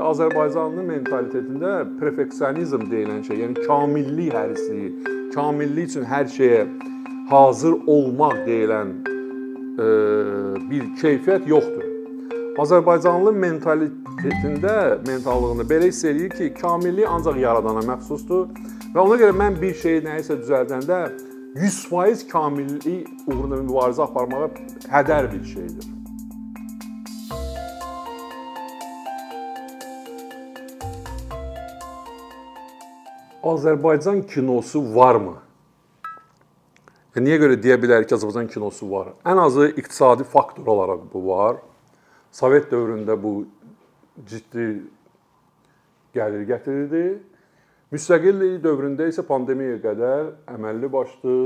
Azərbaycanlı mentalitetində perfeksionizm deyilən şey, yəni kamillik hərisliyi, kamillik üçün hər şeyə hazır olmaq deyilən e, bir keyfiyyət yoxdur. Azərbaycanlı mentalitetində, mentallığında belə hiss eləyir ki, kamillik ancaq yaradana məxsusdur və ona görə mən bir şeyi nəyisə düzəldəndə 100% kamillik uğrunda mübarizə aparmağa hədər bir şeydir. Azərbaycan kinosu varmı? Və niyə görə deyə bilərik ki, Azərbaycan kinosu var? Ən azı iqtisadi faktor olaraq bu var. Sovet dövründə bu ciddi gəlir gətirirdi. Müstəqillik dövründə isə pandemiyaya qədər əməlli başlı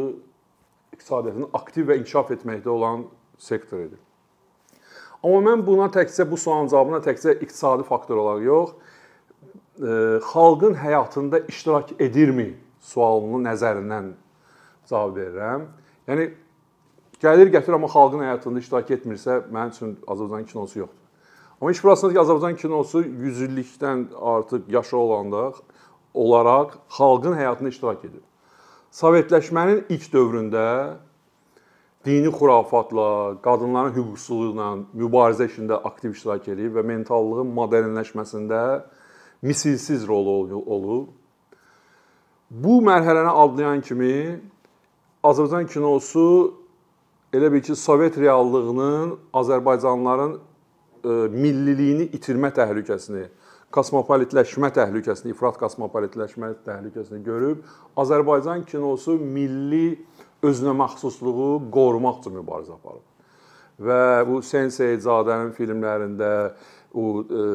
iqtisadiyyatın aktiv və inkişaf etməkdə olan sektor idi. Amma mən buna təkcə bu sualın cavabına təkcə iqtisadi faktor olaraq yox, xalqın həyatında iştirak edirmi sualının nəzərindən cavab verirəm. Yəni gəlir gətir amma xalqın həyatında iştirak etmirsə, mənim üçün Azərbaycan kinosu yoxdur. Amma iş burasındadır ki, Azərbaycan kinosu 100 illikdən artıq yaşı olanda olaraq xalqın həyatında iştirak edir. Sovetləşmənin ilk dövründə dini xurafatla, qadınların hüquqsuzluğu ilə mübarizə işində aktiv iştirak edib və mentallığın modernləşməsində misilsiz rolu olub. Bu mərhələni adlayan kimi Azərbaycan kinosu elə bil ki, Sovet reallığının Azərbaycanlıların e, milliliyini itirmə təhlükəsini, kosmopolitləşmə təhlükəsini, ifrat kosmopolitləşmə təhlükəsini görüb Azərbaycan kinosu milli özünə məxsusluğu qorumaq üçün mübarizə aparıb. Və bu Senseyzadənin filmlərində o e,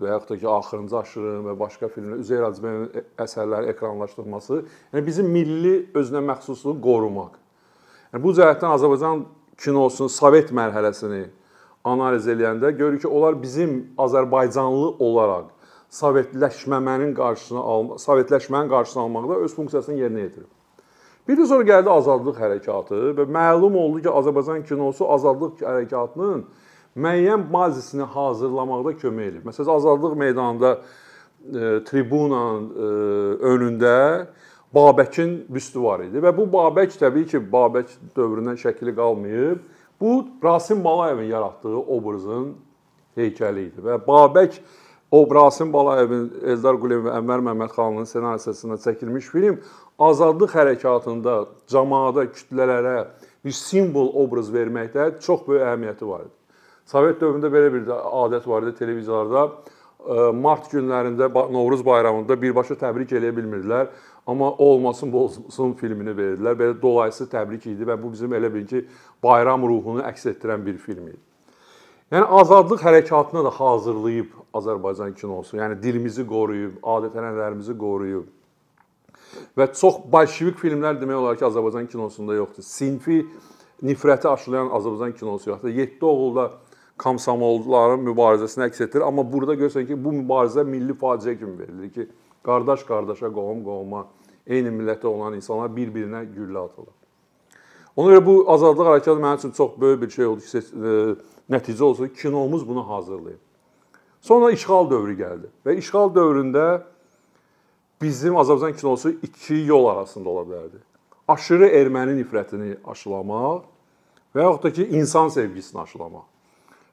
və yaxud da ki, Axırıncı aşırım və başqa filmlər, Üzeyir Hacıbəyovun əsərləri ekranlaşdırılması, yəni bizim milli özünə məxsusluğu qorumaq. Yəni bu cəhətdən Azərbaycan kinosunun Sovet mərhələsini analiz edəndə görürük ki, onlar bizim Azərbaycanlı olaraq sovetləşməmənin qarşısını alma, sovetləşmənin qarşısını almaqda öz funksiyasını yerinə yetirib. Bir də sonra gəldi azadlıq hərəkatı və məlum oldu ki, Azərbaycan kinosu azadlıq hərəkatının müəyyən bazisini hazırlamaqda kömək edir. Məsələn, Azadlıq meydanında e, tribunanın e, önündə Babəkin büstü var idi və bu Babək təbii ki, Babək dövründən şəkli qalmayıb. Bu Rasim Balayevin yaratdığı obrazın heykəli idi və Babək o Rasim Balayevin, Eldar Quliyev və Ənvər Məmmədxanlının ssenarisində çəkilmiş film azadlıq hərəkatında cəmaata, kütlələrə bir simvol obraz verməkdə çox böyük əhəmiyyəti var idi. Sovet dövründə belə bir adət var idi televiziyalarda mart günlərində Novruz bayramında birbaşa təbrik eləyə bilmirdilər. Amma olmasın olsun filmini verdilər. Belə dolayısı təbrik idi və bu bizim elə bil ki, bayram ruhunu əks etdirən bir film idi. Yəni azadlıq hərəkatına da hazırlayıb Azərbaycan kinosu. Yəni dilimizi qoruyub, adət-ənənələrimizi qoruyub. Və çox bolşevik filmlər demək olar ki, Azərbaycan kinosunda yoxdur. Sinfi nifrəti aşılayan Azərbaycan kinosu yoxdur. 7 oğulda komsomolların mübarizəsini əks etdirir. Amma burada görürsən ki, bu mübarizə milli faciə kimi verilir ki, qardaş qardaşa, qohum qohuma, eyni millətdə olan insanlar bir-birinə güllə atırlar. Ona görə bu azadlıq hərəkatı mənim üçün çox böyük bir şey oldu ki, e, nəticə olsun ki, kinomuz bunu hazırlayıb. Sonra işğal dövrü gəldi və işğal dövründə bizim Azərbaycan kinosu iki yol arasında ola bilərdi. Aşırı erməni nifrətini aşılamaq və yaxud da ki, insan sevgisini aşılamaq.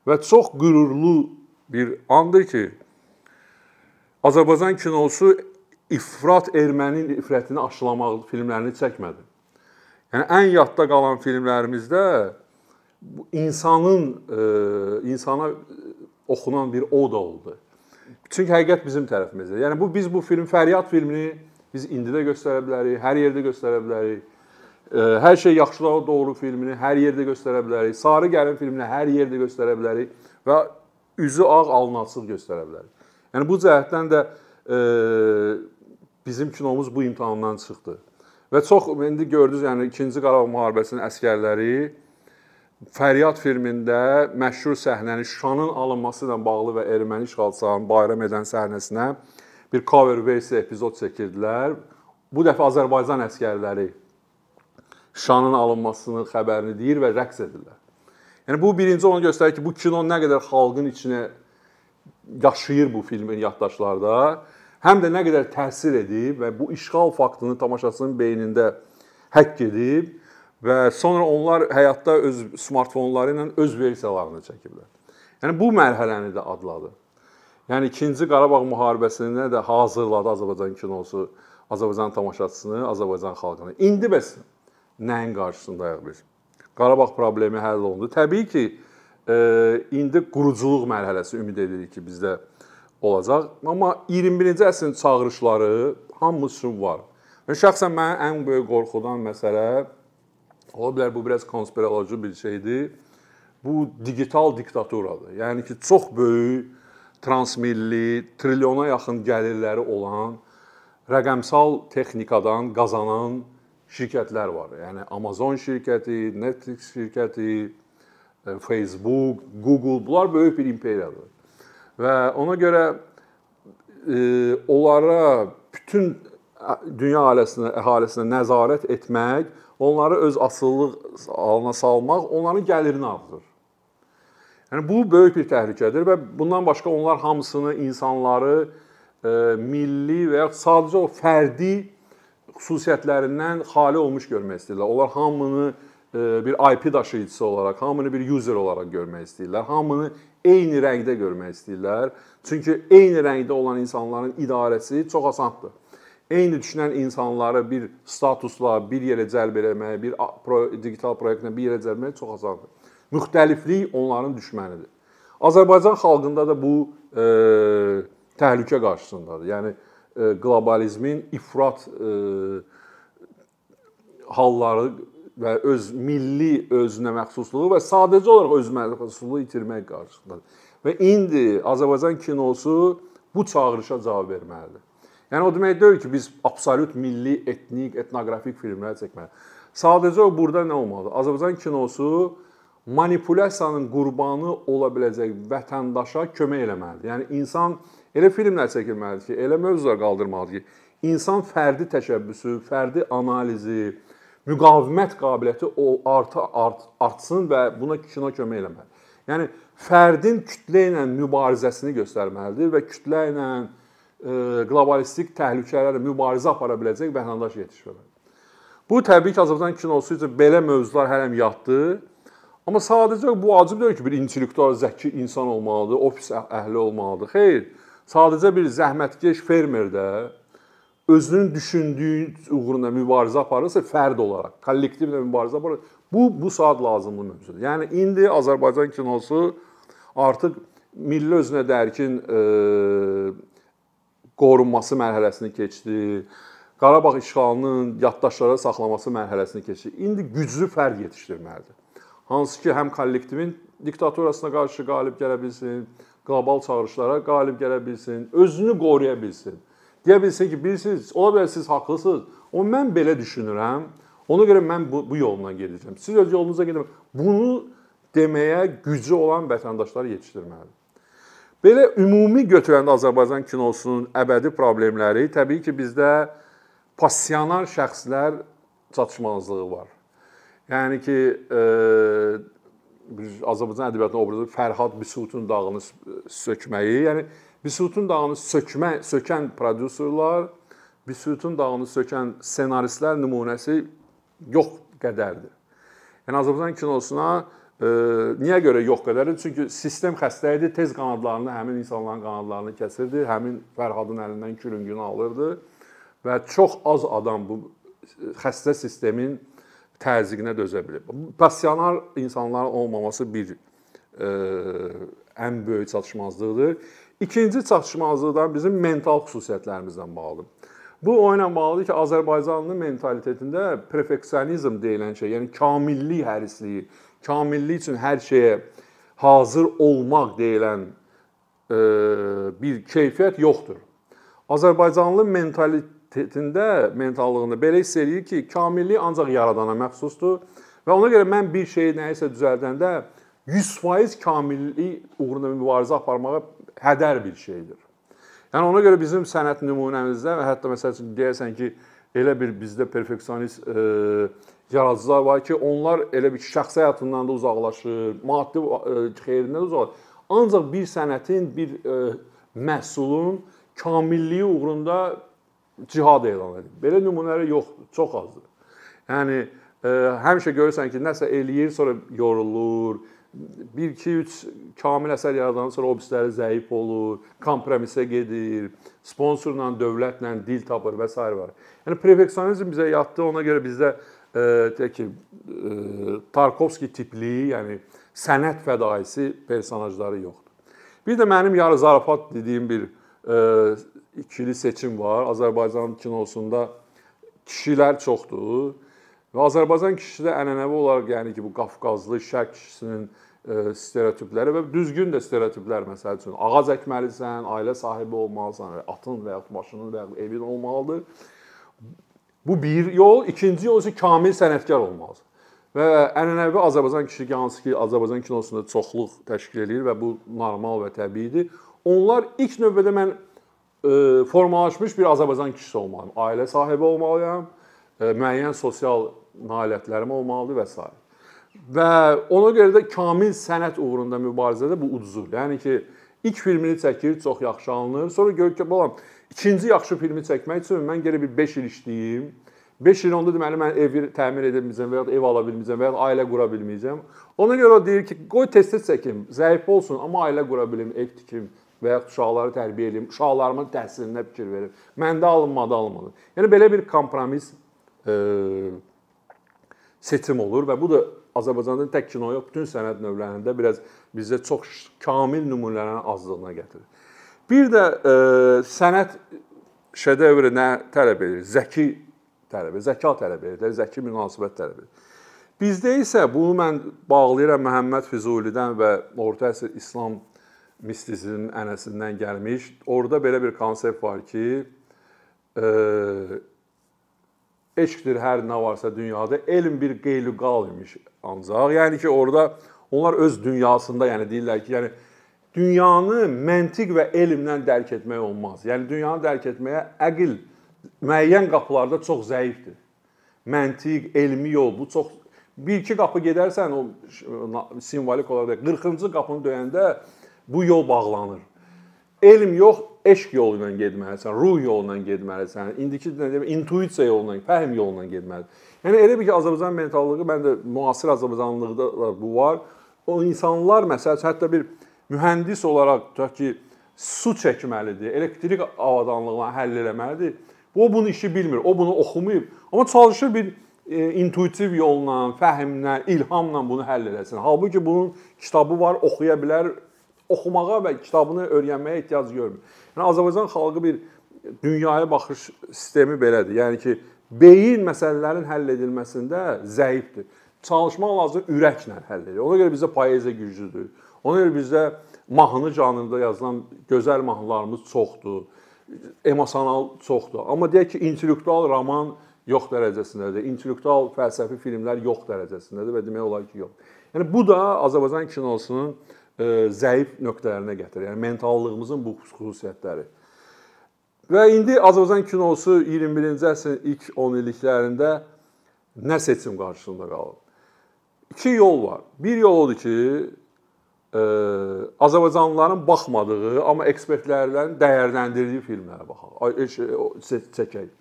Və çox qürurlu bir andır ki, Azərbaycan kinosu ifrat erməni nifrətini aşılamaq filmlərini çəkmədi. Yəni ən yadda qalan filmlərimizdə insanın e, insana oxunan bir oda oldu. Çünki həqiqət bizim tərəfimizdə. Yəni bu biz bu film Fəryad filmini biz indi də göstərə bilərik, hər yerdə göstərə bilərik. Hər şey yaxşılığa doğru filmini hər yerdə göstərə bilərik. Sarı gəlin filmini hər yerdə göstərə bilərik və üzü ağ, alnı açıq göstərə bilərik. Yəni bu cəhətdən də e, bizim kinomuz bu imtahandan çıxdı. Və çox indi gördünüz, yəni 2-ci Qarabağ müharibəsinin əskərləri Fəryad filmində məşhur səhnəni Şuşanın alınması ilə bağlı və erməni işğalçılarının bayram edən səhnəsinə bir cover versiya epizod çəkirdilər. Bu dəfə Azərbaycan əskərləri Şuşanın alınmasının xəbərini deyir və rəqs edirlər. Yəni bu birinci onu göstərir ki, bu kino nə qədər xalqın içinə yaşayır bu filmin yaddaşlarda, həm də nə qədər təsir edib və bu işğal faktını tamaşaçının beynində həkk edib və sonra onlar həyatda öz smartfonları ilə öz versiyalarını çəkiblər. Yəni bu mərhələni də adladı. Yəni 2-ci Qarabağ müharibəsində də hazırladı Azərbaycan kinosu Azərbaycan tamaşaçısını, Azərbaycan xalqını. İndi bəs nəyin qarşısındayıq biz? Qarabağ problemi həll olundu. Təbii ki, e, indi quruculuq mərhələsi ümid edirik ki, bizdə olacaq. Amma 21-ci əsrin çağırışları hamısı var. Və şəxsən mənim ən böyük qorxudan məsələ ola bilər bu biraz konspiroloji bir şeydir. Bu digital diktaturadır. Yəni ki, çox böyük transmilli, trilyona yaxın gəlirləri olan rəqəmsal texnikadan qazanan şirkətlər var. Yəni Amazon şirkəti, Netflix şirkəti, e, Facebook, Google bunlar böyük bir imperiyadır. Və ona görə e, onlara bütün dünya ailəsinə, əhalisinə nəzarət etmək, onları öz asıllıq halına salmaq onların gəlirini artırır. Yəni bu böyük bir təhlükədir və bundan başqa onlar hamısını insanları e, milli və ya sadəcə o fərdi xüsusiyyətlərindən xali olmuş görmək istəyirlər. Onlar hamını e, bir IP daşıyıcısı olaraq, hamını bir user olaraq görmək istəyirlər. Hamını eyni rəngdə görmək istəyirlər. Çünki eyni rəngdə olan insanların idarəsi çox asandır eyni düşünən insanları bir statusla bir yerə cəlb etmək, bir digital proyektlə bir yerə cəlb etmək çox asandır. Müxtəliflik onların düşmənidir. Azərbaycan xalqında da bu e, təhlükə qarşısındadır. Yəni qlobalizmin ifrat e, halları və öz milli özünə məxsusluğu və sadəcə olaraq öz məxsusluğu itirmək qarşısındadır. Və indi Azərbaycan kinosu bu çağırışa cavab verməlidir. Yəni o demək deyil ki, biz absolut milli, etnik, etnoqrafik filmlər çəkməliyik. Sadəcə burada nə olmalıdır? Azərbaycan kinosu manipulyasiyanın qurbanı ola biləcək vətəndaşa kömək eləməlidir. Yəni insan elə filmlər çəkilməlidir ki, elə mövzular qaldırmalıdır ki, insan fərdi təşəbbüsü, fərdi analizi, müqavimət qabiliyyəti o artı art, artsın və buna kino kömək eləməlidir. Yəni fərdin kütlə ilə mübarizəsini göstərməlidir və kütlə ilə qlobalistik təhlükələrlə mübarizə apara biləcək vətəndaş yetişməlidir. Bu təbii ki, Azərbaycan kinosu üçün belə mövzular hələm yaddır. Amma sadəcə bu acib deyil ki, bir intellektual, zəki insan olmalıdır, ofis əhli olmalıdır. Xeyr, sadəcə bir zəhmətkeş fermer də özünün düşündüyü uğrunda mübarizə aparırsa fərd olaraq, kollektivlə mübarizə aparır. Bu bu saat lazımlı mövzudur. Yəni indi Azərbaycan kinosu artıq milli özünə dərkin e, qorunması mərhələsini keçdi. Qarabağ işğalının yaddaşlara saxlaması mərhələsini keçdi. İndi güclü fərd yetişdirməlidir. Hansı ki, həm kollektivin diktaturasına qarşı qalib gələ bilsin, qlobal çağırışlara qalib gələ bilsin, özünü qoruya bilsin. Deyə bilsin ki, bilirsiniz, ola bilər siz haqlısınız. O mən belə düşünürəm. Ona görə mən bu, bu yolla gedəcəm. Siz öz yolunuza gedin. Bunu deməyə gücü olan vətəndaşlar yetişdirməlidir. Belə ümumi götürəndə Azərbaycan kinosunun əbədi problemləri təbii ki, bizdə passionar şəxslər çatışmazlığı var. Yəni ki, e, Azərbaycan ədəbiyyatının obrazı Fərhad Bisutun dağını sökməyi, yəni Bisutun dağını sökmə, sökən prodüserlər, Bisutun dağını sökən ssenaristlər nümunəsi yox qədərdir. Yəni Azərbaycan kinosuna Niyə görə yox qədəri? Çünki sistem xəstə idi, tez qanadlarını, həmin insanların qanadlarını kəsirdi, həmin Fərhadın əlindən külüngünü alırdı və çox az adam bu xəstə sistemin təzyiqinə dözə bilir. Passionar insanların olmaması bir ə, ən böyük çatışmazlıqdır. İkinci çatışmazlıqdan bizim mental xüsusiyyətlərimizdən bağlıdır. Bu o ilə bağlıdır ki, Azərbaycanlı mentalitetində perfeksionizm deyilən şey, yəni kamillik hərisliyi, kamillik üçün hər şeyə hazır olmaq deyilən e, bir keyfiyyət yoxdur. Azərbaycanlı mentalitetində, mentallığında belə hiss eləyir ki, kamillik ancaq yaradana məxsusdur və ona görə mən bir şeyi nəyisə düzəldəndə 100% kamillik uğrunda mübarizə aparmağa hədər bir şeydir. Yəni ona görə bizim sənət nümunəmizdə və hətta məsəl üçün deyəsən ki, elə bir bizdə perfeksionist e, yaradıcılar var ki, onlar elə bir şəxsi həyatından da uzaqlaşır, maddi e, xeyrindən də uzaqlaşır. ancaq bir sənətin, bir ə, məhsulun kamilliyi uğrunda cihad elan edir. Belə nümunələr yoxdur, çox azdır. Yəni ə, həmişə görürsən ki, nəsə eləyir, sonra yorulur. 1 2 3 kamil əsər yaradandan sonra o birisləri zəif olur, kompromisə gedir, sponsorla, dövlətlə dil tapır və s. var. Yəni perfeksionizm bizə yatdı, ona görə bizdə ə, deyək ki, ə, Tarkovski tipli, yəni sənət fədaisi personajları yoxdur. Bir də mənim yarı zarafat dediyim bir ə, ikili seçim var. Azərbaycan kinosunda kişilər çoxdur. Və Azərbaycan kişisi də ənənəvi olaraq yəni ki, bu Qafqazlı şərq kişisinin ə, stereotipləri və düzgün də stereotiplər məsəl üçün ağac əkməlisən, ailə sahibi olmalısan, atın və ya maşının və ya evin olmalıdır. Bu bir yol, ikinci yol isə kamil sənətkar olmalısan. Və ənənəvi Azərbaycan kişi hansı ki, Azərbaycan kinosunda çoxluq təşkil edir və bu normal və təbiidir. Onlar ilk növbədə mən ə, formalaşmış bir Azərbaycan kişisi olmalıyam. Ailə sahibi olmalıyam, ə, müəyyən sosial nailiyyətlərim olmalıdır və s. Və ona görə də kamil sənət uğrunda mübarizədə bu udzur. Yəni ki, ilk filmini çəkir, çox yaxşı alınır. Sonra görür ki, balam, ikinci yaxşı filmi çəkmək üçün mən gərək bir 5 il işləyim 5 il onda deməli mən evi təmir edə bilməyəcəm və ya ev ala bilməyəcəm və ya ailə qura bilməyəcəm. Ona görə o deyir ki, qoy tez-tez çəkim, zəif olsun, amma ailə qura bilim, ev tikim və ya uşaqları tərbiyə edim, uşaqlarımın təhsilinə fikir verim. Məndə alınmadı, alınmadı. Yəni belə bir kompromis e, seçim olur və bu da Azərbaycanda tək kino yox, bütün sənət növlərində biraz bizdə çox kamil nümunələrin azlığına gətirir. Bir də e, sənət şedevri nə tələb edir? Zəki tələb edir, zəka tələb edir, zəki münasibət tələb edir. Bizdə isə bunu mən bağlayıram Məhəmməd Füzulidən və orta əsr İslam mistizmin ənəsindən gəlmiş. Orada belə bir konsept var ki, e, eşqdir hər nə varsa dünyada, elm bir qeylüqal imiş ancaq. Yəni ki, orada onlar öz dünyasında, yəni deyirlər ki, yəni dünyanı məntiq və elmlə dərk etmək olmaz. Yəni dünyanı dərk etməyə əql müəyyən qapılarda çox zəifdir. Məntiq, elmi yol bu çox bir-iki qapı gedərsən o simvolik olaraq 40-cı qapını döyəndə bu yol bağlanır. Elm yox, eşq yolu ilə getməlisən, ruh yolu ilə getməlisən. İndiki nə deyim, intuisiya yolu ilə, fəhm yolu ilə getməlisən. Yəni elə bir ki, Azərbaycan mentallığı məndə müasir Azərbaycanlıqda bu var. O insanlar məsəl üçün hətta bir mühəndis olaraq tutaq ki, su çəkməlidir, elektrik avadanlığını həll etməlidir O bunu işi bilmir, o bunu oxumayıb, amma çalışır bir e, intuitiv yolla, fəhmlə, ilhamla bunu həll eləsin. Halbuki bunun kitabı var, oxuya bilər, oxumağa və kitabını öyrənməyə ehtiyac görmür. Yəni Azərbaycan xalqı bir dünyaya baxış sistemi belədir. Yəni ki, beyin məsələlərin həll edilməsində zəifdir. Çalışmaq lazım ürəklə həll edir. Ona görə bizdə poeziya güclüdür. Ona görə bizdə mahnı janrında yazılan gözəl mahnılarımız çoxdur emosional çoxdur. Amma deyək ki, intellektual roman yox dərəcəsindədir. İntellektual fəlsəfi filmlər yox dərəcəsindədir və demək olar ki, yox. Yəni bu da Azərbaycan kinosunun zəif nöqtələrinə gətirir. Yəni mentallığımızın bu xüsusiyyətləri. Və indi Azərbaycan kinosu 21-ci əsrin ilk 10 illiklərində nə seçim qarşısında qalıb? İki yol var. Bir yol odur ki, Azərbaycanlıların baxmadığı, amma ekspertlərin dəyərləndirdiyi filmlərə baxaq, çəkək.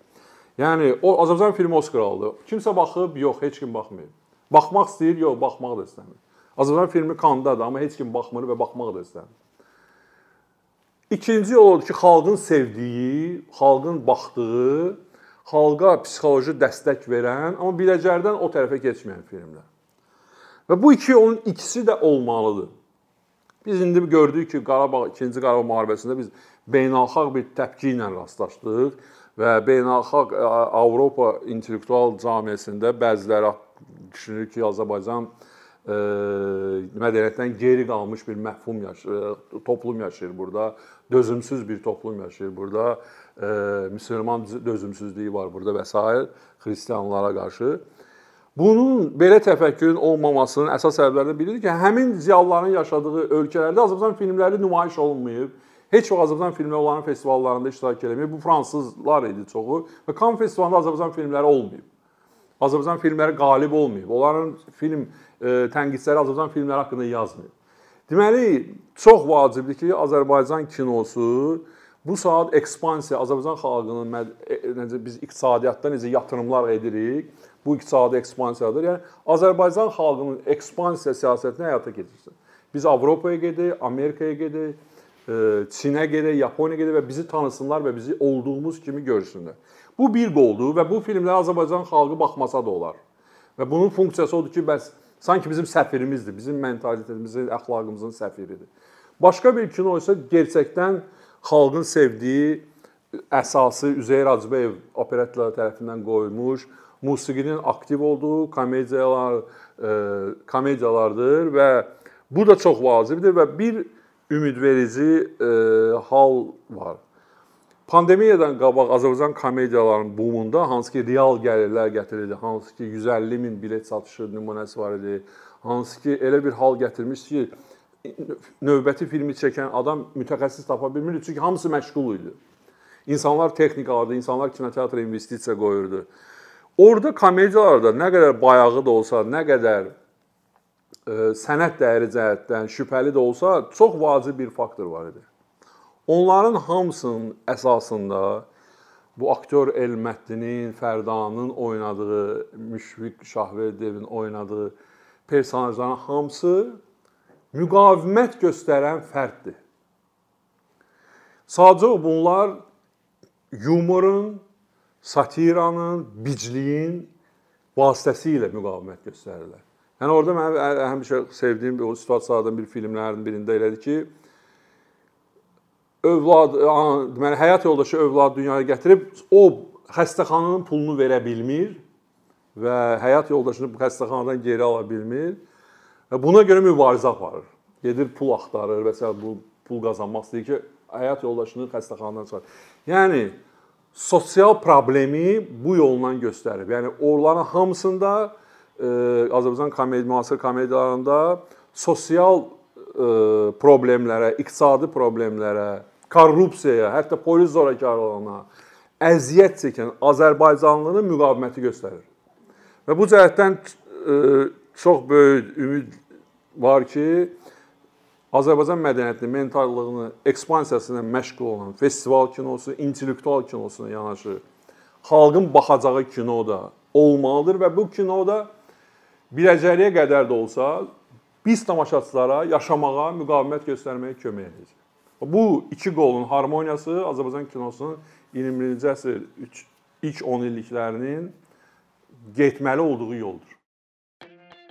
Yəni o Azərbaycan filmi Oskar aldı. Kimsə baxıb? Yox, heç kim baxmayıb. Baxmaq istəyir? Yox, baxmaq da istəmir. Azərbaycan filmi kandadır, amma heç kim baxmır və baxmaq da istəmir. İkinci yol odur ki, xalqın sevdiyi, xalqın baxdığı, xalqa psixoloji dəstək verən, amma biləcərdən o tərəfə keçməyən filmlər. Və bu iki yolun ikisi də olmalıdır. Biz indi gördük ki, Qarabağ 2-ci Qarabağ müharibəsində biz beynəlxalq bir təpki ilə rastlaşdıq və beynəlxalq e, Avropa intellektual cəmiyyətində bəziləri düşünür ki, Azərbaycan ə, e, mədəniyyətdən geri qalmış bir məhfum yaşayır, e, toplum yaşayır burada, dözümsüz bir toplum yaşayır burada, ə, müsəlman dözümsüzlüyü var burada və s. xristianlara qarşı. Bunun belə təfəkkürün olmamasının əsas səbəblərindən biridir ki, həmin ziyalıların yaşadığı ölkələrdə Azərbaycan filmləri nümayiş olunmayıb. Heç vaxt Azərbaycan filmləri onların festivallarında iştirak eləməyib. Bu fransızlar idi çoxu və Cannes festivalında Azərbaycan filmləri olmayıb. Azərbaycan filmləri qalib olmayıb. Onların film e, tənqidçiləri Azərbaycan filmləri haqqında yazmayıb. Deməli, çox vacibdir ki, Azərbaycan kinosu bu saat ekspansiya Azərbaycan xalqının e, necə biz iqtisadiyyatda necə yatırımlar edirik, bu iqtisadi ekspansiyadır. Yəni Azərbaycan xalqının ekspansiya siyasətini həyata keçirsin. Biz Avropaya gedək, Amerikaya gedək, e, Çinə gedək, Yaponiyaya gedək və bizi tanısınlar və bizi olduğumuz kimi görsünlər. Bu bir qoldur və bu filmlərə Azərbaycan xalqı baxmasa da olar. Və bunun funksiyası odur ki, bəs sanki bizim səfirimizdir, bizim mentalitetimizin, əxlaqımızın səfiridir. Başqa bir kino isə gerçəkdən xalqın sevdiyi əsası Üzeyir Hacıbəyev operetlər tərəfindən qoyulmuş, musiqinin aktiv olduğu komediyalar, e, komediyalardır və bu da çox vacibdir və bir ümidverici e, hal var. Pandemiyadan qabaq Azərbaycan komediyalarının boomunda hansı ki real gəlirlər gətirirdi, hansı ki 150 min bilet satışı nümunəsi var idi, hansı ki elə bir hal gətirmiş ki növbəti filmi çəkən adam mütəxəssis tapa bilmirdi çünki hamısı məşğul idi. İnsanlar texnika alırdı, insanlar kinoteatra investisiya qoyurdu. Orda komediyalarda nə qədər bayağı da olsa, nə qədər ə, e, sənət dəyəri cəhətdən şübhəli də olsa, çox vacib bir faktor var idi. Onların hamısının əsasında bu aktyor Elməddinin, Fərdanın oynadığı, Müşfiq Şahverdiyevin oynadığı personajların hamısı müqavimət göstərən fərddir. Sadəcə bunlar yumorun, satiranın, bicliyin vasitəsilə müqavimət göstərirlər. Yəni orada mənim həmişə sevdiyim o situasiyalardan bir filmlərin birində elədir ki, övlad, deməli həyat yoldaşı övlad dünyaya gətirib o xəstəxananın pulunu verə bilmir və həyat yoldaşını bu xəstəxanadan geri ala bilmir və buna görə mübarizə aparır. Gedir pul axtarır və s. bu pul qazanmaq istəyir ki, həyat yoldaşını xəstəxanadan çıxar. Yəni sosial problemi bu yolla göstərib. Yəni onların hamısında e, Azərbaycan komedi müasir komediyalarında sosial e, problemlərə, iqtisadi problemlərə, korrupsiyaya, hətta polis zorakılığına əziyyət çəkən Azərbaycanlının müqaviməti göstərir. Və bu cəhətdən e, çox böyük ümid var ki, Azərbaycan mədəniyyətinin mentallığını ekspansiyasına məşğul olan festival kinosu, intellektual kinosuna yanaşı xalqın baxacağı kino da olmalıdır və bu kinoda biləcəliyə qədər də olsa biz tamaşaçılara yaşamağa, müqavimət göstərməyə kömək edəcək. Bu iki qolun harmoniyası Azərbaycan kinosunun 20-ci əsr ilk 10 illiklərinin getməli olduğu yoldur.